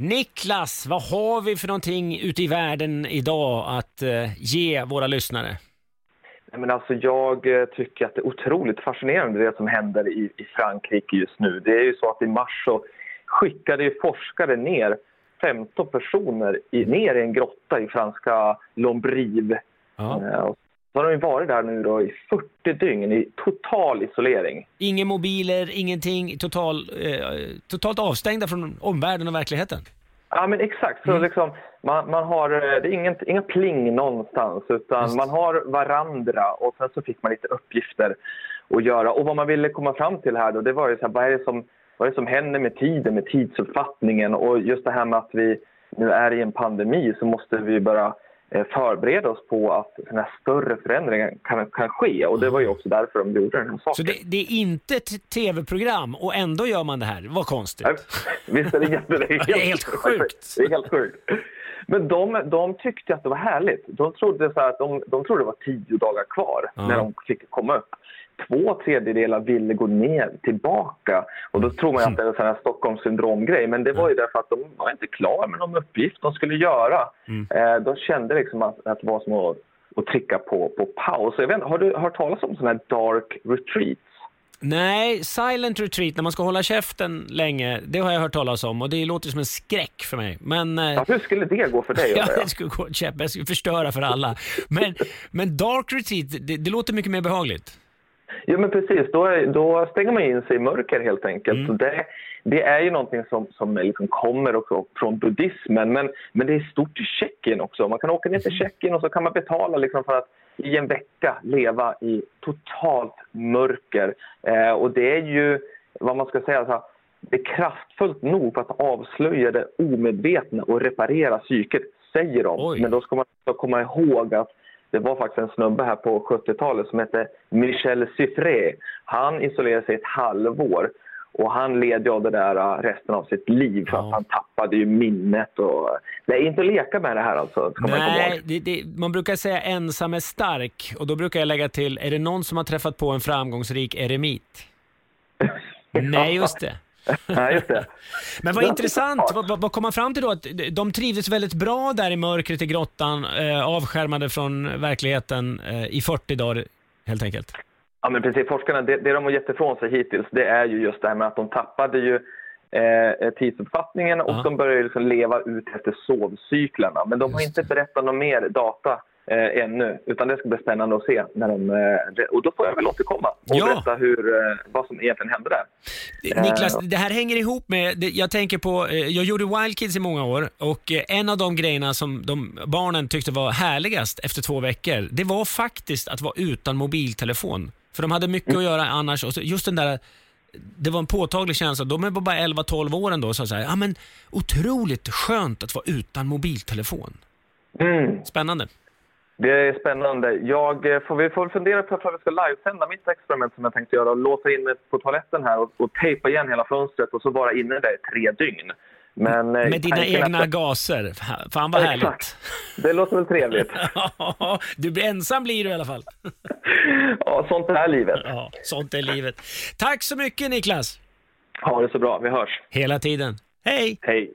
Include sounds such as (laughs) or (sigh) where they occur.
Niklas, vad har vi för någonting ute i världen idag att eh, ge våra lyssnare? Nej, men alltså jag eh, tycker att det är otroligt fascinerande det som händer i, i Frankrike just nu. Det är ju så att i mars så skickade ju forskare ner 15 personer i, ner i en grotta i franska Lombrive. Ja. Eh, och så har de varit där nu då i 40 dygn i total isolering. Inga mobiler, ingenting, total, eh, totalt avstängda från omvärlden och verkligheten. Ja, men exakt. Så liksom, man, man har, eh, det är ingen, inga pling någonstans, utan Just. man har varandra och sen så fick man lite uppgifter att göra. Och vad man ville komma fram till här då, det var ju så här, vad är det som, vad är det som händer med tiden, med tidsuppfattningen och just det här med att vi nu är i en pandemi så måste vi bara eh, förbereda oss på att sådana här större förändringar kan, kan ske. Och det var ju också därför de gjorde den här saken. Så det, det är inte ett tv-program och ändå gör man det här. Vad konstigt. Nej, Visst är det jätte... Det är Det är helt sjukt. Det är helt sjukt. Men de, de tyckte att det var härligt. De trodde, så att de, de trodde det var tio dagar kvar Ja. när de fick komma upp. Två tredjedelar ville gå ner tillbaka. Och då tror man att det är en sån här Stockholmssyndrom-grej. Men det var ju därför att de var inte klara med någon uppgift de skulle göra. Eh, de kände liksom att, att det var som att, att trycka på, på paus. Jag vet, har du hört talas om sådana här dark retreats? Nej, silent retreat, när man ska hålla käften länge, det har jag hört talas om och det låter som en skräck för mig. Men... eh, Ja, hur skulle det gå för dig? (laughs) Ja, det skulle gå käpp. Jag skulle förstöra för alla. Men, men dark retreat, det, det låter mycket mer behagligt. Ja, men precis. Då, är, då stänger man in sig i mörker helt enkelt. Så det, det är ju någonting som, som liksom kommer också från buddhismen. Men, men det är stort i Tjeckien också. Man kan åka ner till Tjeckien och så kan man betala liksom för att i en vecka leva i totalt mörker. Eh, och det är ju, vad man ska säga, så här, det är kraftfullt nog för att avslöja det omedvetna och reparera psyket, säger de. Oj. Men då ska man komma ihåg att det var faktiskt en snubbe här på 70-talet som hette Michel Siffré. Han isolerade sig ett halvår och han led av det där äh, resten av sitt liv för Ja. att han tappade ju minnet. Och... Det är inte att leka med det här alltså, ska man komma Nej, ihåg. det, det, man brukar säga ensam är stark och då brukar jag lägga till, är det någon som har träffat på en framgångsrik eremit? (laughs) Nej, just det. Nej, just det. (laughs) Men vad Ja, intressant, vad, vad kom man fram till då? Att de trivdes väldigt bra där i mörkret i grottan, eh, avskärmade från verkligheten eh, i 40 dagar helt enkelt. Ja, men precis. Forskarna, det, det de har gett ifrån sig hittills det är ju just det här med att de tappade ju eh, tidsuppfattningen och Ja. de började liksom leva ut efter sovcyklerna. Men de har inte berättat någon mer data eh, ännu, utan det ska bli spännande att se. När de, eh, och då får jag väl återkomma och Ja. berätta hur, eh, vad som egentligen hände där. Eh, Niklas, det här hänger ihop med, jag tänker på, jag gjorde Wild Kids i många år och en av de grejerna som de barnen tyckte var härligast efter två veckor, det var faktiskt att vara utan mobiltelefon. För de hade mycket att göra annars och just den där det var en påtaglig känsla. De är bara 11-12 år ändå och sa så här, ja men otroligt skönt att vara utan mobiltelefon. Mm. Spännande. Det är spännande. Jag eh, får, vi får fundera på om vi ska livesända mitt experiment som jag tänkte göra och låsa in mig på toaletten här och, och tejpa igen hela fönstret och så vara inne där i tre dygn. Men, eh, Med dina egna att- gaser. Fan vad härligt. Exakt. Det låter väl trevligt. (laughs) du blir ensam blir du i alla fall. (laughs) Ja, sånt är livet. Ja, sånt är livet. Tack så mycket Niklas. Ha det så bra. Vi hörs. Hela tiden. Hej! Hej.